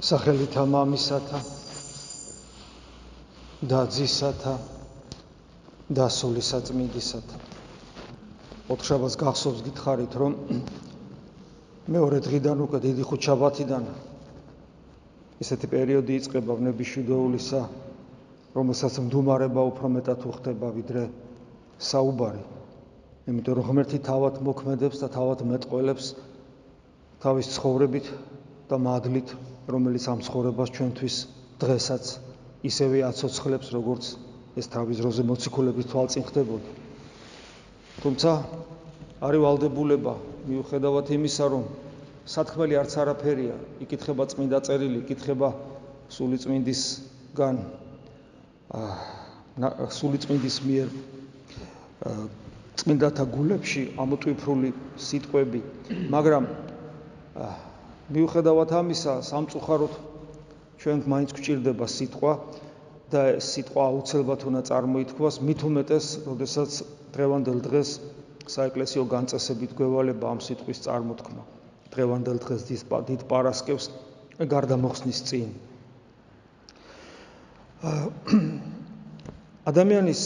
სახელითა მამისათა და ძისათა და სულისაწმინდისათა ოთხშაბათს გახსოვს გითხარით რომ მეორე დღიდან უკვე დიდი ხუთშაბათიდან ესეთი პერიოდი იწყება ვნებიშვიდეულისა რომელსაც მდუმარება უფრო მეტად უხდება ვიდრე საუბარი. იმიტომ რომ ღმერთი თავად მოქმედებს და თავად მეტყველებს თავის ცხოვრებით და მადლით რომელიც ამ ცხოვრებას ჩვენთვის დღესაც ისევე აცოცხლებს, როგორც ეს თავის ძროზე მოციქულების თვალწინ ხდებოდა. თუმცა არის ვალდებულება მიუხედავად იმისა, რომ სათქმელი არც არაფერია, იკითხება წმინდა წერილი, იკითხება სული წმინდისგან აა სული წმინდის მიერ წმინდათა გულებში ამოტვიფრული სიტყვები, მაგრამ აა მიუხედავად ამისა, სამწუხაროდ ჩვენ მაინც გვჭირდება სიტყვა და სიტყვა აუცილებლად უნდა წარმოითქვას, მით უმეტეს, როდესაც დღევანდელ დღეს საეკლესიო განწესებით გვევალება ამ სიტყვის წარმოთქმა. დღევანდელ დღეს დიდ პარასკევს გარდამოხსნის წინ. ადამიანის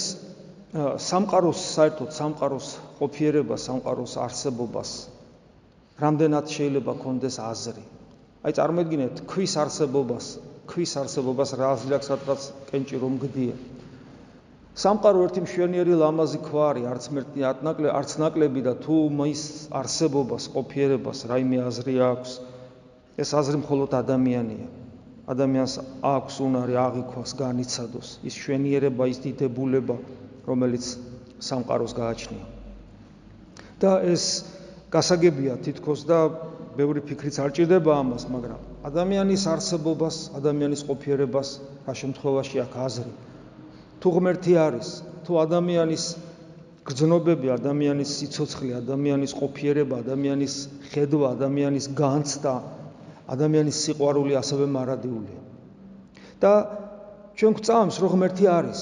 სამყაროს საერთოდ სამყაროს ყოფიერება, სამყაროს არსებობას რამდენად შეიძლება კონდეს აზრი. აი წარმოიდგინეთ ქვის არსებობას, ქვის არსებობას რა აზრიაქ სადღაც კენჭი რომ გდია. სამყარო ერთი მშვენიერი ლამაზი ქვა არის, არც მერტი ატნაკლე, არც ნაკლები და თუ მის არსებობას, ყოფიერებას რაიმე აზრი აქვს, ეს აზრი მხოლოდ ადამიანია. ადამიანს აქვს უნარი აღიქვას, განიცადოს ის მშვენიერება, ის დიდებულება, რომელიც სამყაროს გააჩნია. და ეს გასაგებია თითქოს და ბევრი ფიქრიც არ ჭირდება ამას, მაგრამ ადამიანის არსებობას, ადამიანის ყოფიერებას რა შემთხვევაში აქ აზრი თუ ღმერთი არის, თუ ადამიანის გრძნობები, ადამიანის სიცოცხლე, ადამიანის ყოფიერება, ადამიანის ხედვა, ადამიანის განცდა, ადამიანის სიყვარული ასევე მარადიულია. და ჩვენ გვწამს, რომ ღმერთი არის,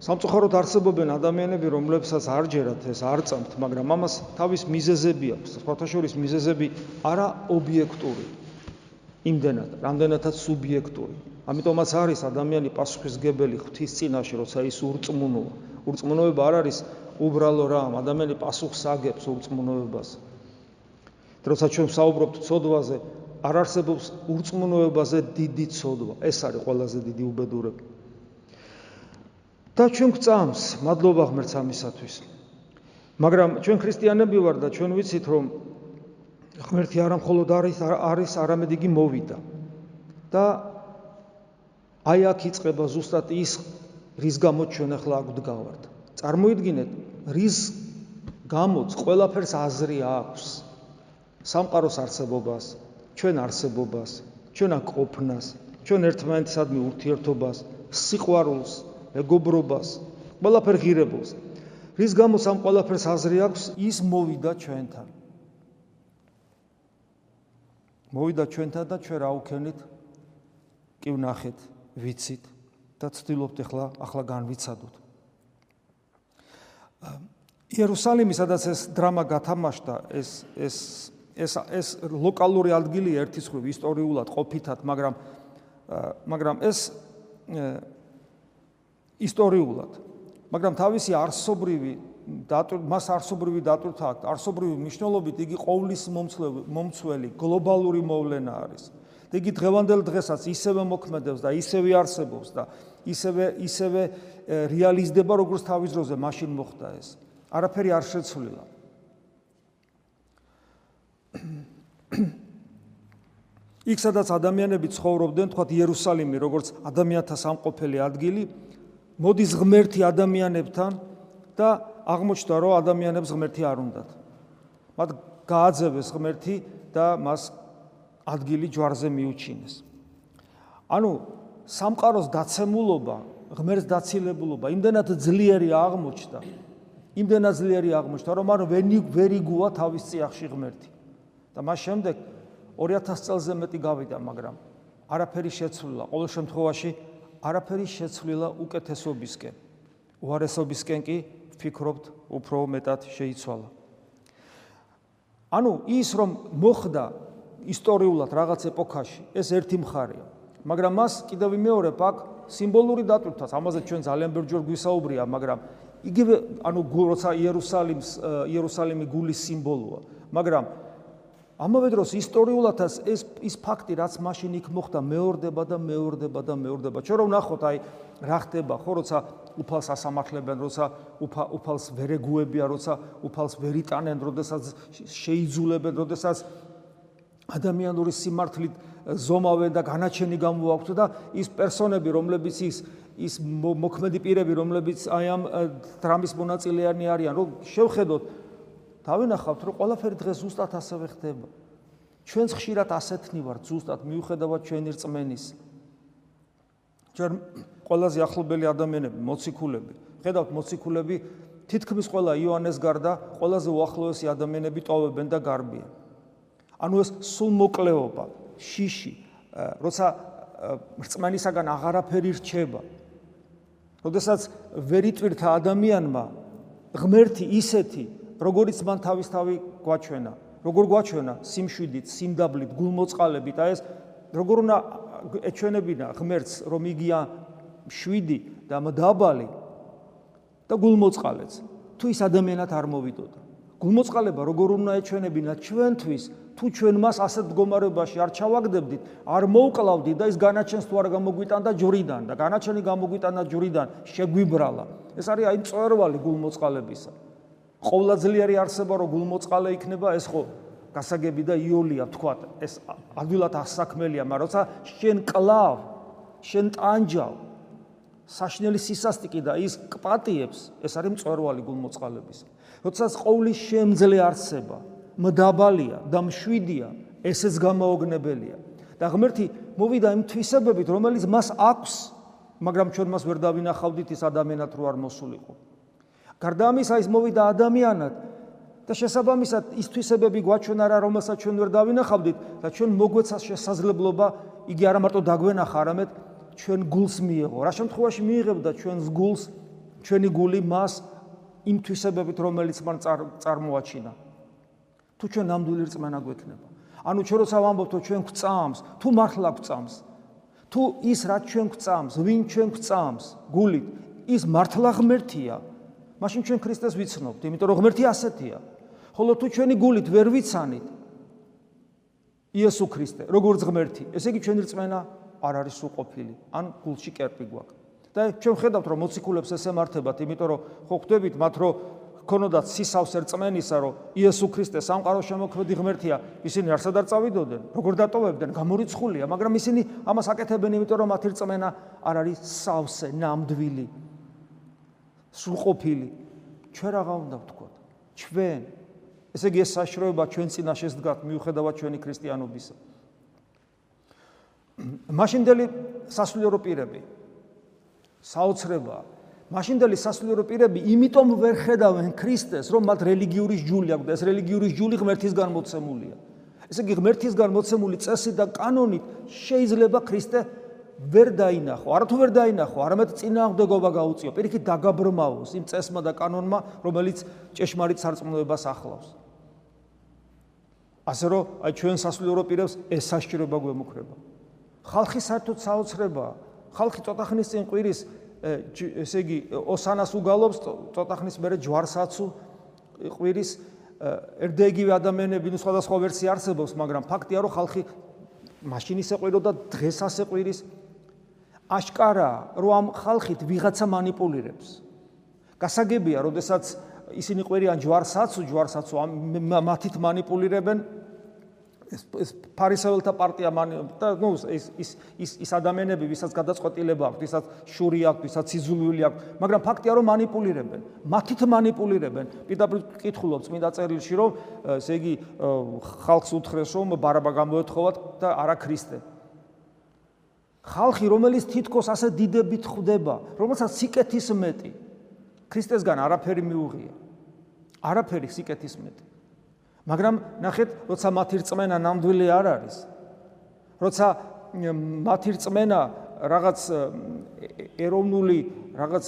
სამწუხაროდ არსებობენ ადამიანები, რომლებსაც არ ჯერათ ეს არ წამთ, მაგრამ ამას თავის მიზეზები აქვს. სხვათა შორის მიზეზები არა ობიექტური. იმდენად, რამდენადაც სუბიექტური. ამიტომაც არის ადამიანი პასუხისგებელი ღვთის წინაშე, როცა ის ურწმუნოა. ურწმუნოება არ არის უბრალო რამ, ადამიანი პასუხს აგებს ურწმუნოებას. როცა ჩვენ საუბრობთ ცოდვაზე, არ არსებობს ურწმუნოებაზე დიდი ცოდვა. ეს არის ყველაზე დიდი უბედურება. და ჩვენ გვწამს მადლობა ღმერთს ამისათვის. მაგრამ ჩვენ ქრისტიანები ვარ და ჩვენ ვიცით რომ ღმერთი არა მხოლოდ არის არის არამედ იგი მოვიდა. და აი აქ იწყება ზუსტად ის რის გამო ჩვენ ახლა აქ ვდგავართ. წარმოიდგინეთ რის გამოც ყველაფერს აზრი აქვს. სამყაროს არსებობას ჩვენ არსებობას ჩვენ აქ ყოფნას ჩვენ ერთმანეთსადმი ურთიერთობას სიყვარულს მეგობრობას, ყველაფერ ღირებულს. რის გამოც ამ ყველაფერს აზრი აქვს, ის მოვიდა ჩვენთან. მოვიდა ჩვენთან და ჩვენ რა უქენით? კი ვნახეთ, ვიცით და ცდილობთ ახლა ახლა განვიცადოთ. იერუსალიმი, სადაც ეს დრამა გათამაშდა, ეს ეს ეს ეს ლოკალური ადგილი ერთის ხრივ ისტორიულად ყოფითად, მაგრამ მაგრამ ეს ისტორიულად. მაგრამ თავისი არსობრივი მას არსობრივი დატვირთვა აქვს, არსობრივი მნიშვნელობით იგი ყოვლის მომცველი გლობალური მოვლენა არის. იგი დღევანდელ დღესაც ისევე მოქმედებს და ისევე არსებობს და ისევე ისევე რეალიზდება როგორც თავის დროზე მაშინ მოხდა ეს. არაფერი არ შეცვლილა. იქ სადაც ადამიანები ცხოვრობდნენ, თქვათ იერუსალიმი, როგორც ადამიანთა სამყოფელი ადგილი, მოდის ღმერთი ადამიანებთან და აღმოჩნდა რომ ადამიანებს ღმერთი არ უნდათ. მათ გააძევეს ღმერთი და მას ადგილი ჯვარზე მიუჩინეს. ანუ სამყაროს დაცემულობა, ღმერთს დაცილებულობა იმდენად ძლიერი აღმოჩნდა. იმდენად ძლიერი აღმოჩნდა რომ არ ვერი ვერი გუა თავის წიაღში ღმერთი. და მას შემდეგ 2000 წელზე მეტი გავიდა, მაგრამ არაფერი შეცვლილა. ყოველ შემთხვევაში არაფერი შეცვლილა უკეთესობისკენ. უარესობისკენ კი ვფიქრობთ უფრო მეტად შეიცვალა. ანუ ის რომ მოხდა ისტორიულად რაღაც ეპოქაში ეს ერთი მხარეა მაგრამ მას კიდევ ვიმეორებ აქ სიმბოლური დატვირთვაც ამაზე ჩვენ ძალიან ბევრჯერ გვისაუბრია მაგრამ იგივე ანუ როცა იერუსალიმს იერუსალიმი გულის სიმბოლოა მაგრამ ამავე დროს ისტორიულადაც ეს ის ფაქტი რაც მაშინ იქ მოხდა მეორდება და მეორდება და მეორდება. ჩვენ რომ ნახოთ აი რა ხდება ხო როცა უფალს ასამართლებენ როცა უფალს ვერეგუებია როცა უფალს ვერიტანენ როდესაც შეიძულებენ როდესაც ადამიანური სიმართლით ზომავენ და განაჩენი გამოაქვთ და ის პერსონები რომლებიც ის ის მოქმედი პირები რომლებიც აი ამ დრამის მონაწილეანი არიან რომ შევხედოთ დავინახავთ რომ ყველაფერი დღეს ზუსტად ასევე ხდება. ჩვენც ხშირად ასეთნი ვართ ზუსტად მიუხედავად ჩვენი რწმენის ჩვენ ყველაზე ახლობელი ადამიანები მოციქულები. ხედავთ მოციქულები თითქმის ყველა იოანეს გარდა ყველაზე უახლოესი ადამიანები ტოვებენ და გარბიან. ანუ ეს სულ მოკლეობა შიში როცა რწმენისაგან აღარაფერი რჩება. როდესაც ვერიტვირთა ადამიანმა ღმერთი ისეთი როგორიც მან თავისთავი გვაჩვენა როგორ გვაჩვენა სიმშვიდით სიმდაბლით გულმოწყალებით აი ეს როგორ უნდა ეჩვენებინა ღმერთს რომ იგია შვიდი და მდაბალი და გულმოწყალეც თუ ის ადამიანად არ მოვიდოდა გულმოწყალება როგორ უნდა ეჩვენებინა ჩვენთვის თუ ჩვენ მას ასეთ მდგომარეობაში არ ჩავაგდებდით, არ მოუკლავდით და ის განაჩენს თუ არ გამოგვიტანდა ჯვრიდან და განაჩენი გამოგვიტანდა ჯვრიდან, შეგვიბრალა. ეს არის აი წვერვალი გულმოწყალებისა. ყოვლადწლიერი არსება რო გულმოწყალე იქნება, ეს ხო გასაგები და იოლია თქვა, ეს ადვილად ასაქმელია, მაგრამ როცა შენ კლავ, შენ ტანჯავ საშნელი სისასტიკი და ის კპატიებს, ეს არის მწვერვალი გულმოწყალებისა. როცა ყოვლის შემძლე არსება მდაბალია და მშვიდია, ესეც გამოოგნებელია. და ღმერთი მოვიდა იმ თვისებებით, რომელიც მას აქვს, მაგრამ ჩვენ მას ვერ დავინახავდით ის ადამიანად რო არ მოსულიყო. გარდა ამისა, ის მოვიდა ადამიანად და შესაბამისად ის თვისებები გვაჩვენა რა, რომელსაც ჩვენ ვერ დავინახავდით და ჩვენ მოგვეცა შესაძლებლობა იგი არა მარტო დაგვენახა, არამედ ჩვენ გულს მიიღო. რა შემთხვევაში მიიღებდა ჩვენს გულს, ჩვენი გული მას იმ თვისებებით, რომელიც მან წარმოაჩინა. თუ ჩვენ ნამდვილი რწმენა გვექნება. ანუ ჩვენ როცა ვამბობთ, რომ ჩვენ გვწამს, თუ მართლა გვწამს, თუ ის რაც ჩვენ გვწამს, ვინ ჩვენ გვწამს, გულით, ის მართლა ღმერთია, მაშინ ჩვენ ქრისტეს ვიცნობთ, იმიტომ რომ ღმერთი ასეთია. ხოლო თუ ჩვენი გულით ვერ ვიცანით იესო ქრისტე, როგორც ღმერთი, ესე იგი ჩვენი რწმენა არ არის უყოფილი, ან გულში კერპი გვაქვს. და ჩვენ ხედავთ, რომ მოციქულებს ეს ემართებათ, იმიტომ რომ ხო ხვდებით მათ, რომ ქონოდათ სისავსე რწმენისა, რომ იესო ქრისტე სამყაროს შემოქმედი ღმერთია, ისინი არსად არ წავიდოდნენ, როგორ დატოვებდნენ, გამორიცხულია, მაგრამ ისინი ამას აკეთებენ, იმიტომ რომ მათი რწმენა არ არის სავსე, ნამდვილი, სრულყოფილი. ჩვენ რაღა უნდა ვთქვათ? ჩვენ ესე იგი ეს საშროება ჩვენ წინაშე სდგათ მიუხედავად ჩვენი ქრისტიანობისა. მაშინდელი სასულიერო პირები საოცრებაა მაშინდელი სასულიერო პირები იმიტომ ვერ ხედავენ ქრისტეს, რომ მათ რელიგიური ჯული აქვს და ეს რელიგიური ჯული ღმერთისგან მოცემულია. ესე იგი ღმერთისგან მოცემული წესი და კანონით შეიძლება ქრისტე ვერ დაინახო, არათუ ვერ დაინახო, არამედ წინააღმდეგობა გაუწიო, პირიქით დაგაბრმავოს იმ წესმა და კანონმა, რომელიც ჭეშმარიტ სარწმუნოებას ახლავს. ასე რომ აი ჩვენ სასულიერო პირებს ეს საშირო გვემუქრება. ხალხი საერთოდ საოცრებაა. ხალხი ცოტა ხნის წინ ყვირის ესე იგი ოსანას უგალობს ცოტა ხნის მერე ჯვარსაცუ ყვირის ერთდეგივე ადამიანები ნუ სხვადასხვა ვერსია არსებობს მაგრამ ფაქტია რომ ხალხი მაშინ ისე ყვირო და დღეს ასე ყვირის აშკარაა, რომ ამ ხალხით ვიღაცა манипуლირებს. გასაგებია, როდესაც ისინი ყვირიან ჯვარსაცუ, ჯვარსაცუ მათით манипуლირებენ. ეს ეს ფარისეველთა პარტია მან და ნუ ეს ის ის ის ადამიანები, ვისაც გადაწყვეტილება აქვს, ვისაც შური აქვს, ვისაც სიძულვილი აქვს, მაგრამ ფაქტია რომ манипуლირებენ, მათით манипуლირებენ. პირდაპირ კითხულობ წმინდა წერილში რომ ესე იგი ხალხს უთხრეს რომ ბარაბა გამოეთხოვათ და არა ქრისტე. ხალხი რომელიც თითქოს ასე დიდებით ხვდება, რომელსაც სიკეთის მეტი ქრისტესგან არაფერი მიუღია. არაფერი სიკეთის მეტი. მაგრამ ნახეთ, როცა მათი რწმენა ნამდვილი არ არის, როცა მათი რწმენა რაღაც ეროვნული რაღაც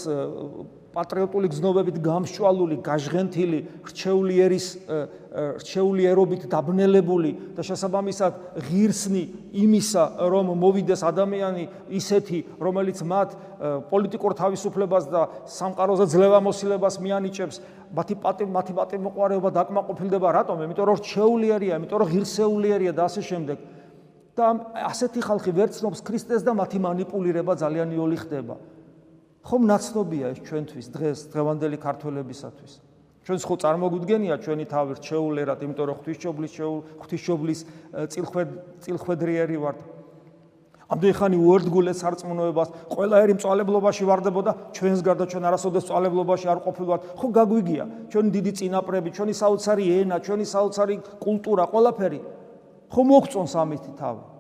პატრიოტული გზნობებით გამშვალული, გაჟღენთილი, რჩეულიერის რჩეულიერობით დაბნელებული და შესაბამისად ღირსნი იმისა, რომ მოვიდეს ადამიანი ისეთი, რომელიც მათ პოლიტიკურ თავისუფლებას და სამყაროზე ძლევამოსილებას მიანიჭებს, მათი პატი მათი პატიმოყარეობა დაკმაყოფილდება, რატომ? იმიტომ რომ რჩეულიერია, იმიტომ რომ ღირსეულიერია და ასე შემდეგ. და ასეთი ხალხი ვერ ცნობს ქრისტეს და მათი манипуლირება ძალიან იოლი ხდება. ხომ ნაცნობია ეს ჩვენთვის დღეს დღევანდელი ქართველებისათვის? ჩვენს ხო წარმოგვიდგენია ჩვენი თავი რჩეულერად იმიტომ რომ ღვთისმშობლის ღვთისმშობლის წილხვედ წილხვედრიერი ვართ. ამდენ ხანი უერთგულეს სარწმუნოებას ყველაერი მწვალებლობაში ვარდებოდა ჩვენს გარდა ჩვენ არასოდეს მწვალებლობაში არ ყოფილვართ. ხო გაგვიგია ჩვენი დიდი წინაპრები ჩვენი საოცარი ენა ჩვენი საოცარი კულტურა ყველაფერი. ხო მოგწონს ამითი თავი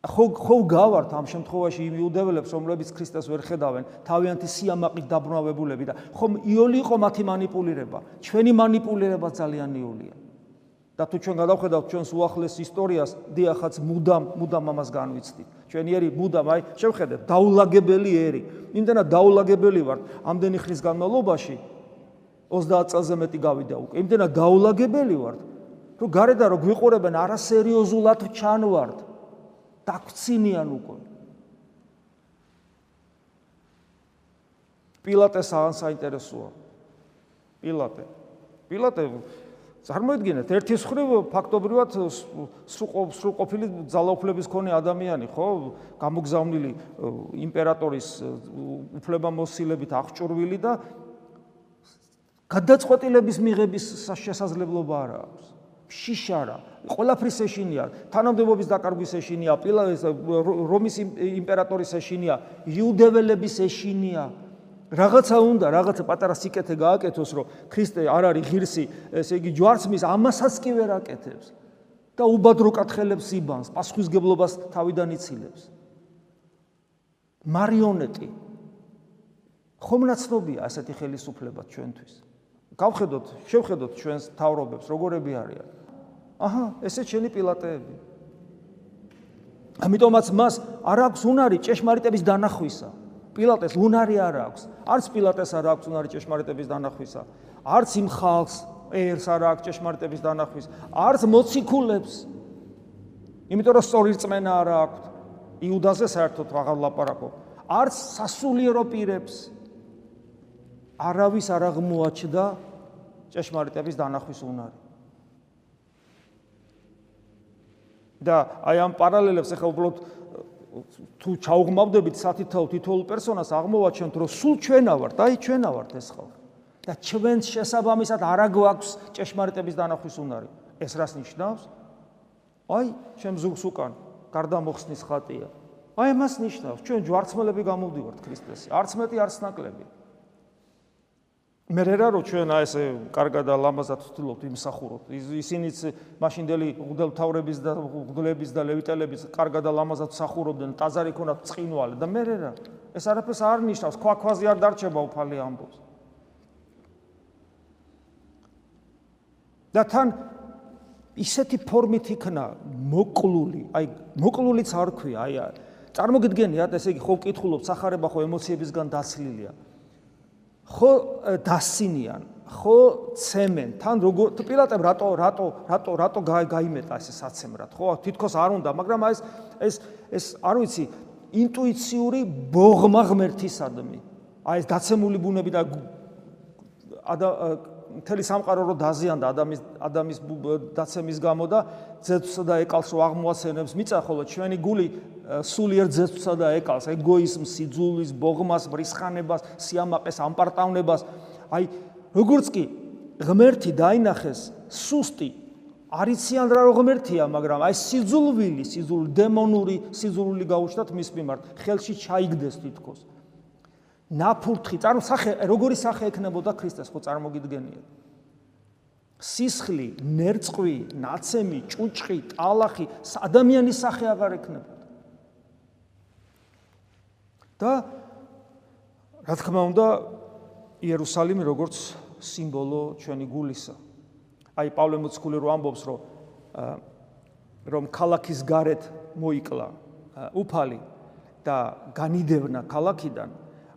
ხო ხო გავართ ამ შემთხვევაში იმ იუდეველებს, რომლებიც ქრისტეს ვერ ხედავენ, თავიანთი სიამაყით დაბრუნავებულები და ხომ იოლი იყო მათი манипулირება. ჩვენი манипулირება ძალიან იოლია. და თუ ჩვენ გადავხედავთ ჩვენს უახლეს ისტორიას, დიახაც მუდამ მუდამ ამას განვიცდით. ჩვენი ერი მუდამ, აი, შევხედეთ, დაულაგებელი ერი. იმდანად დაულაგებელი ვართ ამდენი ხნის განმავლობაში 30 წელზე მეტი გავიდა უკვე. იმდანად დაულაგებელი ვართ, რომ გარედან რო გვიყურებენ არასერიოზულად ჩანვართ. დაგცინიან უკვე. პილატეს აღან საინტერესოა. პილატე. პილატე წარმოიდგინეთ, ერთი მხრივ ფაქტობრივად სრულყოფილი ძალაუფლების მქონე ადამიანი, ხო? გამოგზავნილი იმპერატორის უფლებამოსილებით აღჭურვილი და გადაწყვეტილების მიღების შესაძლებლობა არ აქვს. შიშარა, ყველაფრის ეშინია, თანამდებობის დაკარგვის ეშინია, პილავის რომის იმპერატორის ეშინია, იუდეველების ეშინია. რაღაცა უნდა, რაღაცა პატარა სიკეთე გააკეთოს, რომ ქრისტე არ არის ღირსი, ესე იგი ჯვარცმის ამასაც კი ვერ აკეთებს. და უბადრო კათხელებს იბანს, პასუხისგებლობას თავიდან იცილებს. მარიონეტი. ხომ ნაცნობია ასეთი ხელისუფლება ჩვენთვის? გავხედოთ, შევხედოთ ჩვენს თავრობებს, როგორები არიან. აჰა, ესე ჩენი პილატეები. ამიტომაც მას არ აქვს უნარი ჭეშმარიტების დანახვისა. პილატეს უნარი არ აქვს. არც პილატეს არ აქვს უნარი ჭეშმარიტების დანახვისა. არც იმ ხალხს ერს არ აქვს ჭეშმარიტების დანახვის. არც მოციქულებს. იმიტომ რომ სწორი რწმენა არ აქვს. იუდაზე საერთოდ აღარ ლაპარაკო. არც სასულიერო პირებს. არავის არ აღმოაჩდა ჭეშმარიტების დანახვის უნარი. და აი ამ პარალელებს ახლა უბრალოდ თუ ჩაუღმავდებით სათითაო თითოეულ პერსონას აღმოვაჩენთ რომ სულ ჩვენა ვართ, აი ჩვენა ვართ ეს ხალხი. და ჩვენს შესაბამისად არა გვაქვს ჭეშმარიტების დანახვის უნარი. ეს რას ნიშნავს? აი, ჩემ ზუგს უკან გარდა მოხსნის ხატია. აი მას ნიშნავს, ჩვენ ჯვარცმელები გამოვდივართ ქრისტეს. არც მეტი, არც ნაკლები. მე რა რო ჩვენ აი ესე კარგად და ლამაზად ვთვლობთ იმსახუროთ ისინიც მაშინდელი ღუდელთავრების და ღუდლების და ლევიტელების კარგად და ლამაზად სახურობდნენ ტაზარი ქონათ წინვალი და მე რა? ეს არაფერს არ ნიშნავს ქვაქვაზე არ დარჩება უფალი ამბობს. და თან ისეთი ფორმით იქნა მოკლული აი მოკლულიც არ ქვია აი წარმოგიდგენიათ ესე იგი ხო ვკითხულობ სახარება ხო ემოციებისგან დაცლილია ხო დასინიან ხო ცემენ თან როგორ პილატემ რატო რატო რატო რატო გაიმეტა ესე საცემრად ხო? თითქოს არ უნდა მაგრამ ეს ეს ეს არ ვიცი ინტუიციური ბოღმა ღმერთისადმი აი ეს დაცემული ბუნები და მთელი სამყარო რო დაზიანდა ადამიანის ადამიანის დაცემის გამო და ძეცსა და ეკალს რო აღმოაცენებს მიწა ხოლო ჩვენი გული სულიერ ძეცსა და ეკალს. ეგოიზმს, სიძულვის, ბოღმას, ბრისხანებას, სიამაყეს, ამპარტავნებას. აი როგორც კი ღმერთი დაინახეს სუსტი არიციან რა ღმერთია მაგრამ აი სიძულვილი, სიძულ დემონური სიძულვილი გაუჩნდათ მის მიმართ. ხელში ჩაიგდეს თითქოს ნაფურთხი, წარმო სახე, როგორი სახე ექნებოდა ქრისტეს, ხო წარმოგიდგენიათ? სისხლი, ნერწყვი, ნაცემი, ჭუჭყი, ტალახი, ადამიანის სახე აღარ ექნებოდა. და რა თქმა უნდა, იერუსალიმი როგორც სიმბოლო ჩვენი გულისა. აი პავლე მოციქული რო ამბობს, რომ რომ ქალაქის გარეთ მოიკლა უფალი და განიდევნა ქალაქიდან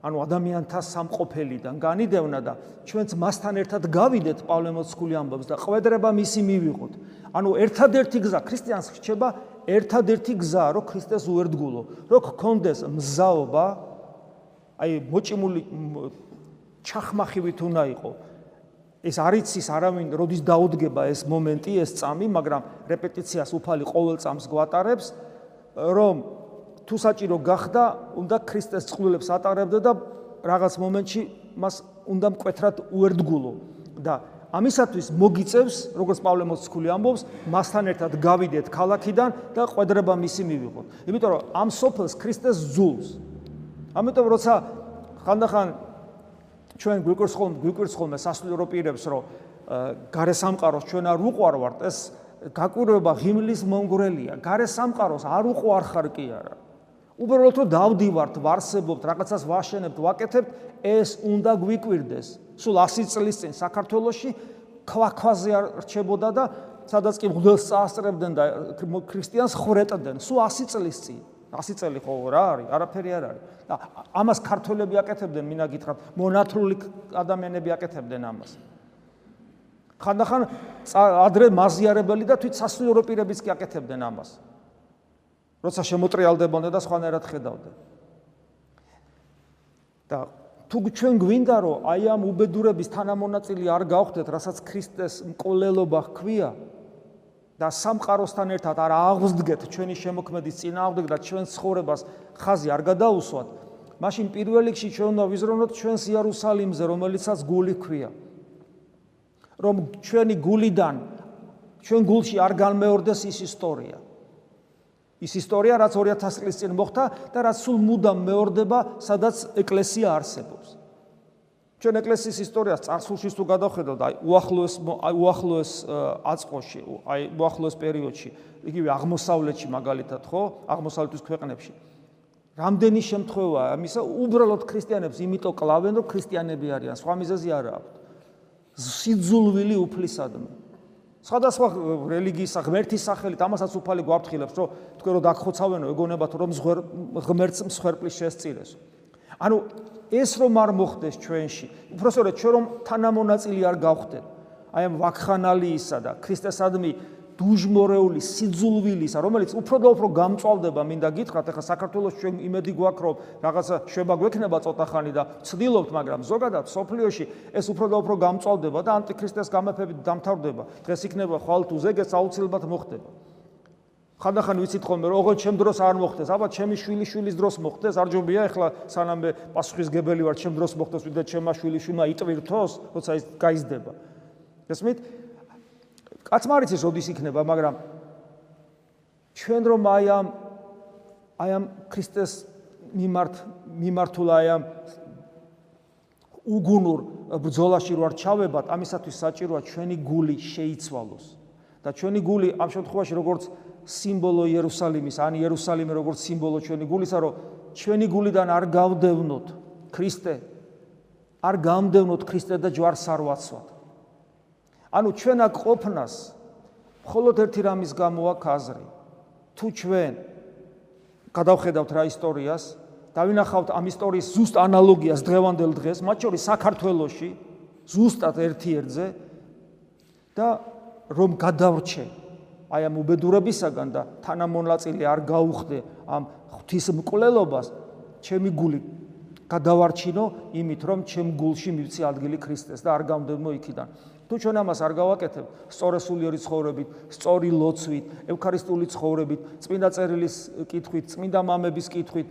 ანუ ადამიანთა სამყოფელიდან განიდევნა და ჩვენც მასთან ერთად გავიდეთ პავლემოცკული ამბობს და ყვედრება მისი მივიღოთ. ანუ ერთადერთი გზა ქრისტიანს რჩება ერთადერთი გზა რომ ქრისტეს უერთგულო, რომ გქონდეს მზაობა აი მოჭიმული ჩახმახივით უნდა იყო. ეს არიცის არავინ როდის დაუდგება ეს მომენტი, ეს წამი, მაგრამ რეპეტიციას უფალი ყოველ წამს გვატარებს, რომ თუ საჭირო გახდა, უნდა ქრისტეს წყვილებს ატარებდა და რაღაც მომენტში მას უნდა მკვეთრად უერთგულო და ამისათვის მოგიწევს, როგორც პავლე მოციქული ამბობს, მასთან ერთად გავიდეთ ქალაქიდან და ყვედრება მისი მივიღოთ. იმიტომ რომ ამ სოფელს ქრისტეს ზულს. ამიტომ როცა ხანდახან ჩვენ გვიკვირს ხოლმე, გვიკვირს ხოლმე სასულიერო პირებს, რომ გარე სამყაროს ჩვენ არ უყვარვართ, ეს გაკვირვება ღიმლის მონგრელია. გარე სამყაროს არ უყვარხარ კი არა. უბრალოდ რომ დავდივართ, ვარსებობთ, რაღაცას ვაშენებთ, ვაკეთებთ, ეს უნდა გვიკვირდეს. სულ 100 წლის წინ საქართველოში ქვაქვაზე არ რჩებოდა და სადაც კი მღვდელს წაასწრებდნენ და ქრისტიანს ხრეტდნენ, სულ 100 წლის წინ. 100 წელი ხო რა არის? არაფერი არ არის. და ამას ქართველები აკეთებდნენ, მინა გითხრათ, მონათრული ადამიანები აკეთებდნენ ამას. ხანდახან ადრე მაზიარებელი და თვით სასულიერო პირებიც კი აკეთებდნენ ამას. როცა შემოტრიალდებოდნენ და სხვანაირად ხედავდნენ. და თუ ჩვენ გვინდა რომ აი ამ უბედურების თანამონაწილი არ გავხდეთ, რასაც ქრისტეს მკვლელობა ჰქვია და სამყაროსთან ერთად არ აღვძდგეთ ჩვენი შემოქმედის წინააღმდეგ და ჩვენ ცხოვრებას ხაზი არ გადაუსვათ, მაშინ პირველ რიგში ჩვენ უნდა ვიზრუნოთ ჩვენს იერუსალიმზე, რომელიცაც გული ჰქვია. რომ ჩვენი გულიდან ჩვენ გულში არ განმეორდეს ის ისტორია. ის ისტორია რაც 2000 წლის წინ მოხდა და რაც სულ მუდამ მეორდება, სადაც ეკლესია არსებობს. ჩვენ ეკლესიის ისტორიას წარსულშიც თუ გადავხედავთ, აი უახლოეს აი უახლოეს აწყოში, აი უახლოეს პერიოდში, იგივე აღმოსავლეთში მაგალითად, ხო? აღმოსავლეთის ქვეყნებში. რამდენი შემთხვევაა ამისა, უბრალოდ ქრისტიანებს იმიტომ კლავენ, რომ ქრისტიანები არიან, სხვა მიზეზი არ აქვს. სიძულვილი უფლისადმი. სხვადასხვა რელიგიის ღმერთის სახელით ამასაც უფალი გვაფრთხილებს, რომ თქვენ რო დაგხოცავენო, ეგონებათ რომ ღმერთს მსხვერპლის შესწირეს. ანუ ეს რომ არ მოხდეს ჩვენში, უბრალოდ ჩვენ რომ თანამონაწილი არ გავხდეთ, აი ამ ვაკხანალიისა და ქრისტესადმი დუჟმორეული სიძულვილისა, რომელიც უფრო და უფრო გამწვალდება, მინდა გითხრათ, ახლა საქართველოს ჩვენ იმედი გვაქვს, რომ რაღაცა შვება გვექნება ცოტა ხანი და ცდილობთ, მაგრამ ზოგადად სოფლიოში ეს უფრო და უფრო გამწვალდება და ანტიქრისტეს გამეფებით დამთავრდება. დღეს იქნება ხვალ თუ ზეგეც აუცილებლად მოხდება. ხანდახან ვიცით ხოლმე, რომ ოღონდ ჩემ დროს არ მოხდეს, აბა ჩემი შვილი შვილის დროს მოხდეს, არ ჯობია ახლა სანამ პასუხისგებელი ვარ ჩემ დროს მოხდეს, ვიდრე ჩემმა შვილის შვილმა იტვირთოს, როცა ის გაიზდება. გესმით? კაც მარიცის როდის იქნება, მაგრამ ჩვენ რომ აი ამ აი ამ ქრისტეს მიმართ მიმართულ აი ამ უგუნურ ბრძოლაში რო არ ჩავებათ, ამისათვის საჭიროა ჩვენი გული შეიცვალოს. და ჩვენი გული ამ შემთხვევაში როგორც სიმბოლო იერუსალიმის, ან იერუსალიმე როგორც სიმბოლო ჩვენი გულისა, რომ ჩვენი გულიდან არ გავდევნოთ ქრისტე, არ გამდევნოთ ქრისტე და ჯვარს არ ვაცვათ. ანუ ჩვენ აქ ყოფნას მხოლოდ ერთი რამის გამო აქვს აზრი. თუ ჩვენ გადავხედავთ რა ისტორიას, დავინახავთ ამ ისტორიის ზუსტ ანალოგიას დღევანდელ დღეს, მათ შორის საქართველოში, ზუსტად ერთ-ერთზე და რომ გადავრჩე აი ამ უბედურებისაგან და თანამონაწილე არ გაუხდე ამ ღვთის მკვლელობას, ჩემი გული გადავარჩინო იმით, რომ ჩემ გულში მივცი ადგილი ქრისტეს და არ გამდევმო იქიდან. თუ ჩვენ ამას არ გავაკეთებ, სწორი სულიერი ცხოვრებით, სწორი ლოცვით, ევქარისტიული ცხოვრებით, წმინდა წერილის კითხვით, წმინდა მამების კითხვით,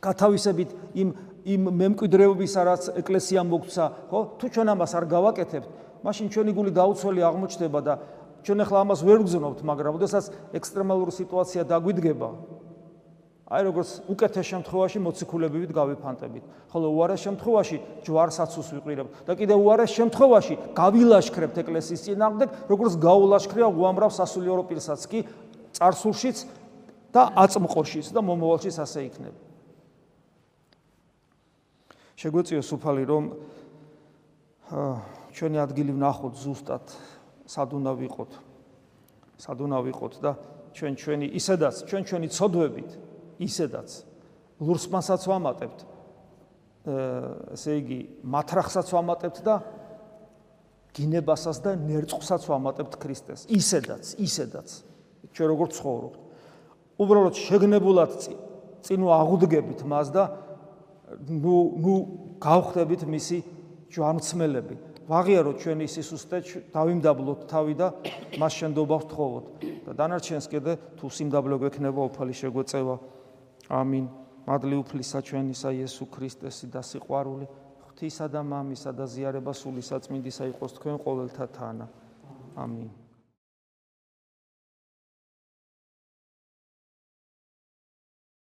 გათავისებით იმ იმ მემკვიდრეობისა, რაც ეკლესიამ მოგცა, ხო? თუ ჩვენ ამას არ გავაკეთებთ, მაშინ ჩვენი გული დაუცველი აღმოჩნდება და ჩვენ ახლა ამას ვერ გძნობთ, მაგრამ ოდესაც ექსტრემალური სიტუაცია დაგვიდგება, აი როგორც უკეთეს შემთხვევაში მოციქულებივით გავიფანტებით, ხოლო უარეს შემთხვევაში ჯვარსაცუს ვიყრილებთ და კიდევ უარეს შემთხვევაში გავილაშქრებთ ეკლესიის წინააღმდეგ, როგორც გაულაშქრია უამრავ სასულიერო პირსაც კი царსულშიც და აწმყოშიც და მომავალშიც ასე იქნება. შეგვეციოს უფალი რომ ჩვენი ადგილი ვნახოთ ზუსტად სადუნავ ვიყოთ. სადუნავ ვიყოთ და ჩვენ ჩვენი ისედაც ჩვენ ჩვენი ცოდვებით ისედაც ლურსმანსაც ვამატებთ ესე იგი მათრახსაც ვამატებთ და გინებასაც და ნერწყვსაც ვამატებთ ქრისტეს. ისედაც, ისედაც. ჩვენ როგორ ცხოვრობთ? უბრალოდ შეგნებულად წინ აღუდგებით მას და ნუ ნუ გავხდებით მისი ჯვარცმელები. ვაღიაროთ ჩვენი სისუსტე, დავიმდაბლოთ თავი და მას შენდობა ვთხოვოთ. და დანარჩენს კიდე თუ სიმდაბლე გვექნება, უფალი შეგვეწევა. ამინ. მადლი უფლისა ჩვენისა იესო ქრისტესი და სიყვარული ღვთისა და მამისა და ზიარება სული საწმინდისა იყოს თქვენ ყოველთა თანა. ამინ.